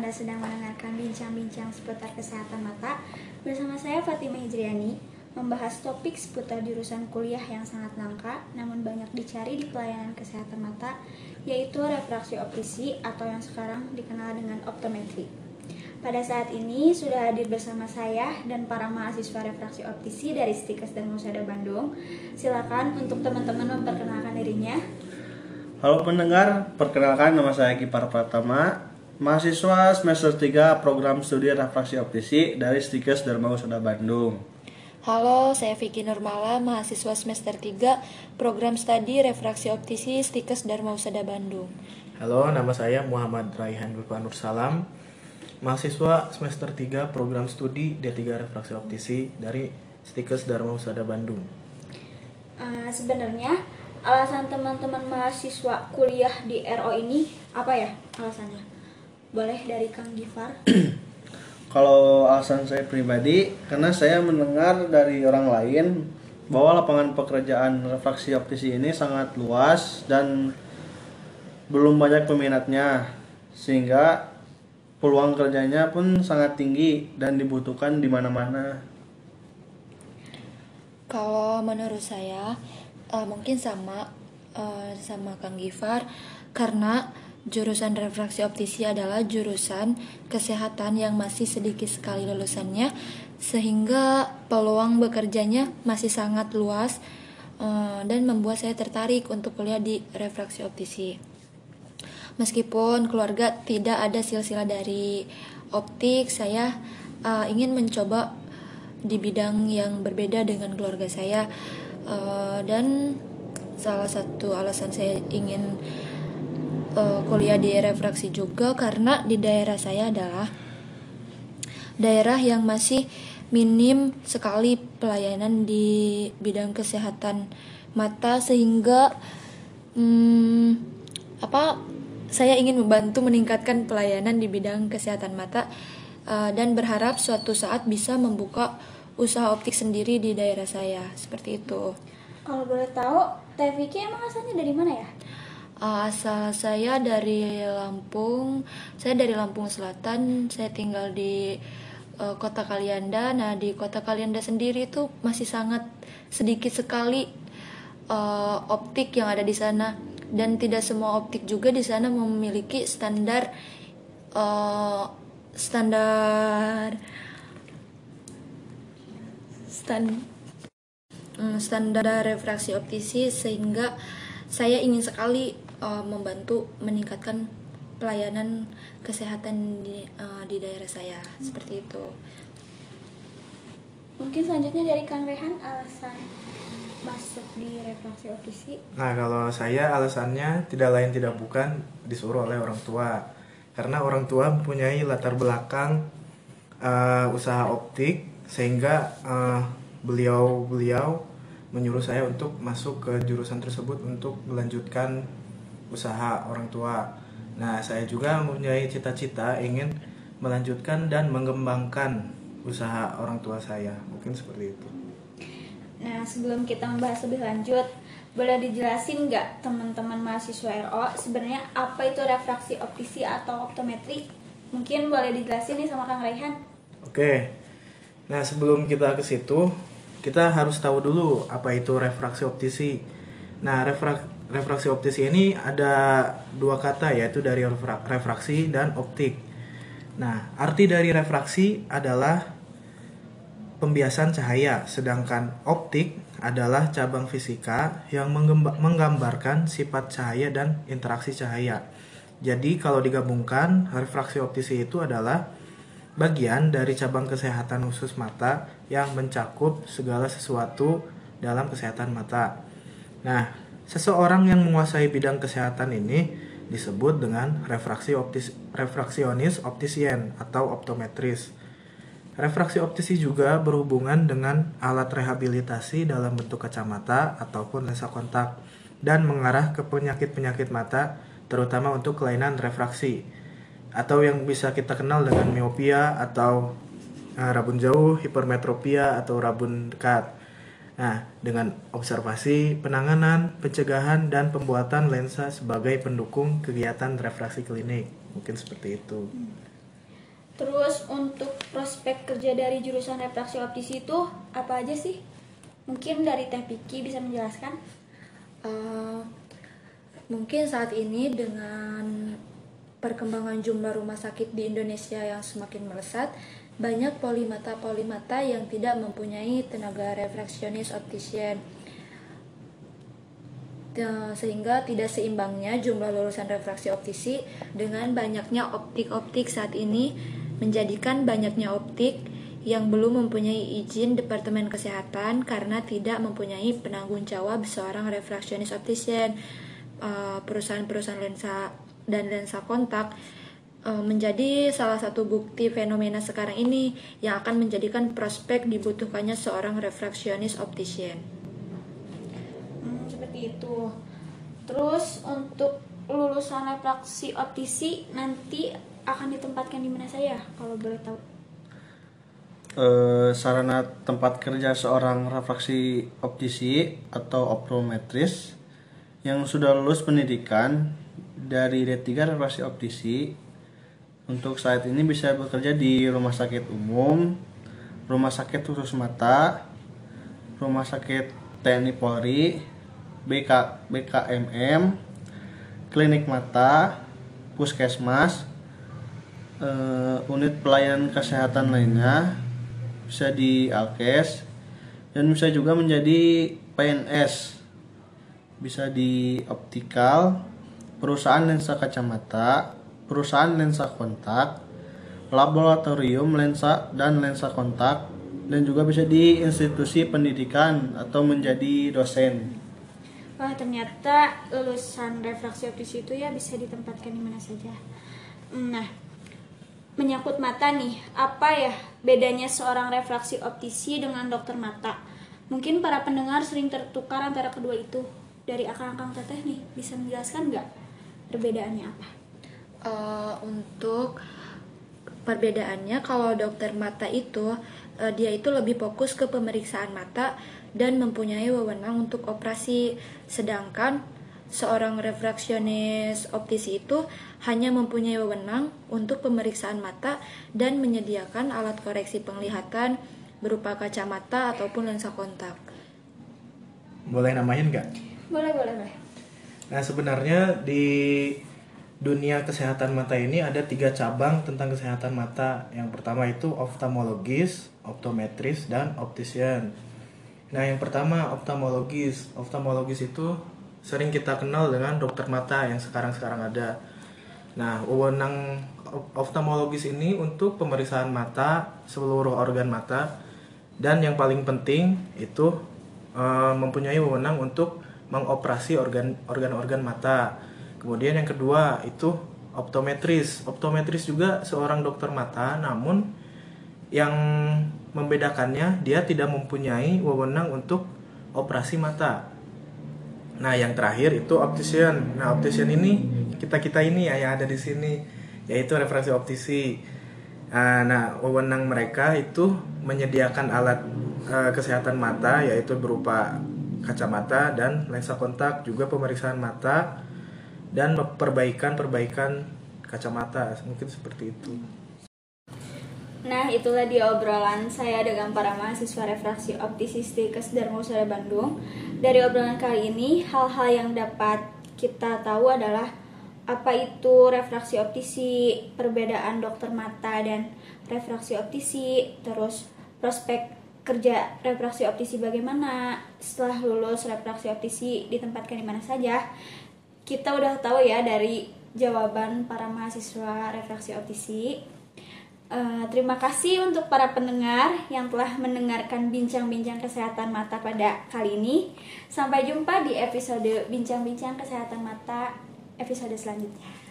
Anda sedang mendengarkan bincang-bincang seputar kesehatan mata bersama saya Fatimah Hijriani membahas topik seputar jurusan kuliah yang sangat langka namun banyak dicari di pelayanan kesehatan mata yaitu refraksi optisi atau yang sekarang dikenal dengan optometri. Pada saat ini sudah hadir bersama saya dan para mahasiswa refraksi optisi dari Stikes dan Musada Bandung. Silakan untuk teman-teman memperkenalkan dirinya. Halo pendengar, perkenalkan nama saya Kipar Pratama, mahasiswa semester 3 program studi refraksi optisi dari Stikes Dharma Husada Bandung. Halo, saya Vicky Nurmala, mahasiswa semester 3 program studi refraksi optisi Stikes Dharma Husada Bandung. Halo, nama saya Muhammad Raihan Nur Salam, mahasiswa semester 3 program studi D3 refraksi optisi dari Stikes Dharma Husada Bandung. Uh, sebenarnya alasan teman-teman mahasiswa kuliah di RO ini apa ya alasannya? Boleh dari Kang Gifar. Kalau alasan saya pribadi, karena saya mendengar dari orang lain bahwa lapangan pekerjaan refraksi optisi ini sangat luas dan belum banyak peminatnya, sehingga peluang kerjanya pun sangat tinggi dan dibutuhkan di mana-mana. Kalau menurut saya, uh, mungkin sama uh, sama Kang Gifar, karena Jurusan refraksi optisi adalah jurusan kesehatan yang masih sedikit sekali lulusannya sehingga peluang bekerjanya masih sangat luas uh, dan membuat saya tertarik untuk kuliah di refraksi optisi. Meskipun keluarga tidak ada silsilah dari optik, saya uh, ingin mencoba di bidang yang berbeda dengan keluarga saya uh, dan salah satu alasan saya ingin uh, kuliah di refraksi juga karena di daerah saya adalah daerah yang masih minim sekali pelayanan di bidang kesehatan mata sehingga hmm, apa saya ingin membantu meningkatkan pelayanan di bidang kesehatan mata uh, dan berharap suatu saat bisa membuka usaha optik sendiri di daerah saya seperti itu. Kalau boleh tahu, Teh emang asalnya dari mana ya? Asal saya dari Lampung. Saya dari Lampung Selatan. Saya tinggal di uh, kota Kalianda. Nah, di kota Kalianda sendiri itu masih sangat sedikit sekali uh, optik yang ada di sana dan tidak semua optik juga di sana memiliki standar uh, standar stand mm, standar refraksi optisi sehingga saya ingin sekali uh, membantu meningkatkan pelayanan kesehatan di, uh, di daerah saya hmm. seperti itu. Mungkin selanjutnya dari Kang Rehan alasan masuk di refraksi optisi. Nah kalau saya alasannya tidak lain tidak bukan disuruh oleh orang tua karena orang tua mempunyai latar belakang uh, usaha optik sehingga uh, beliau beliau menyuruh saya untuk masuk ke jurusan tersebut untuk melanjutkan usaha orang tua. Nah, saya juga mempunyai cita-cita ingin melanjutkan dan mengembangkan usaha orang tua saya. Mungkin seperti itu. Nah, sebelum kita membahas lebih lanjut, boleh dijelasin nggak teman-teman mahasiswa RO sebenarnya apa itu refraksi optisi atau optometri? Mungkin boleh dijelasin nih sama Kang Raihan. Oke. Nah, sebelum kita ke situ, kita harus tahu dulu apa itu refraksi optisi. Nah, refrak refraksi optis ini ada dua kata yaitu dari refraksi dan optik. Nah, arti dari refraksi adalah pembiasan cahaya, sedangkan optik adalah cabang fisika yang menggambarkan sifat cahaya dan interaksi cahaya. Jadi kalau digabungkan, refraksi optisi itu adalah bagian dari cabang kesehatan khusus mata yang mencakup segala sesuatu dalam kesehatan mata. Nah, Seseorang yang menguasai bidang kesehatan ini disebut dengan refraksi optis, refraksionis optisien atau optometris. Refraksi optisi juga berhubungan dengan alat rehabilitasi dalam bentuk kacamata ataupun lensa kontak dan mengarah ke penyakit-penyakit mata terutama untuk kelainan refraksi atau yang bisa kita kenal dengan miopia atau uh, rabun jauh, hipermetropia atau rabun dekat. Nah, dengan observasi, penanganan, pencegahan, dan pembuatan lensa sebagai pendukung kegiatan refraksi klinik. Mungkin seperti itu. Terus untuk prospek kerja dari jurusan refraksi optisi itu apa aja sih? Mungkin dari Teh Piki bisa menjelaskan? Eh, mungkin saat ini dengan perkembangan jumlah rumah sakit di Indonesia yang semakin melesat, banyak polimata-polimata yang tidak mempunyai tenaga refraksionis optician. Eh, sehingga tidak seimbangnya jumlah lulusan refraksi optisi dengan banyaknya optik-optik saat ini menjadikan banyaknya optik yang belum mempunyai izin Departemen Kesehatan karena tidak mempunyai penanggung jawab seorang refraksionis optician. Eh, Perusahaan-perusahaan lensa dan lensa kontak menjadi salah satu bukti fenomena sekarang ini yang akan menjadikan prospek dibutuhkannya seorang refraksionis optician. Hmm, seperti itu. Terus untuk lulusan refraksi optisi nanti akan ditempatkan di mana saya kalau boleh tahu? Eh, sarana tempat kerja seorang refraksi optisi atau optometris yang sudah lulus pendidikan dari D3 refraksi optisi untuk saat ini bisa bekerja di rumah sakit umum, rumah sakit khusus mata, rumah sakit TNI Polri, BK, BKMM, klinik mata, puskesmas, eh, unit pelayanan kesehatan lainnya, bisa di Alkes, dan bisa juga menjadi PNS, bisa di optikal, perusahaan lensa kacamata, perusahaan lensa kontak, laboratorium lensa dan lensa kontak, dan juga bisa di institusi pendidikan atau menjadi dosen. Wah ternyata lulusan refraksi optisi itu ya bisa ditempatkan di mana saja. Nah, menyangkut mata nih, apa ya bedanya seorang refraksi optisi dengan dokter mata? Mungkin para pendengar sering tertukar antara kedua itu. Dari akang-akang teteh nih, bisa menjelaskan nggak perbedaannya apa? Eh, untuk perbedaannya kalau dokter mata itu eh, dia itu lebih fokus ke pemeriksaan mata dan mempunyai wewenang untuk operasi sedangkan seorang refraksionis optisi itu hanya mempunyai wewenang untuk pemeriksaan mata dan menyediakan alat koreksi penglihatan berupa kacamata ataupun lensa kontak. Boleh namain nggak? Boleh, boleh, boleh. Nah sebenarnya di dunia kesehatan mata ini ada tiga cabang tentang kesehatan mata. Yang pertama itu oftalmologis, optometris, dan optician. Nah yang pertama oftalmologis. Oftalmologis itu sering kita kenal dengan dokter mata yang sekarang-sekarang ada. Nah wewenang oftalmologis ini untuk pemeriksaan mata seluruh organ mata dan yang paling penting itu eh, mempunyai wewenang untuk mengoperasi organ organ-organ mata. Kemudian yang kedua itu optometris. Optometris juga seorang dokter mata, namun yang membedakannya dia tidak mempunyai wewenang untuk operasi mata. Nah, yang terakhir itu optician. Nah, optician ini kita-kita ini ya yang ada di sini yaitu refraksi optisi. Ah, Nah, wewenang mereka itu menyediakan alat eh, kesehatan mata yaitu berupa kacamata dan lensa kontak, juga pemeriksaan mata dan perbaikan-perbaikan kacamata. Mungkin seperti itu. Nah, itulah dia obrolan saya dengan para mahasiswa refraksi optisistikes Darmawusada Bandung. Dari obrolan kali ini, hal-hal yang dapat kita tahu adalah apa itu refraksi optisi, perbedaan dokter mata dan refraksi optisi, terus prospek kerja refraksi optisi bagaimana, setelah lulus refraksi optisi ditempatkan di mana saja. Kita udah tahu ya dari jawaban para mahasiswa refraksi optisi. Eh, terima kasih untuk para pendengar yang telah mendengarkan bincang-bincang kesehatan mata pada kali ini. Sampai jumpa di episode bincang-bincang kesehatan mata episode selanjutnya.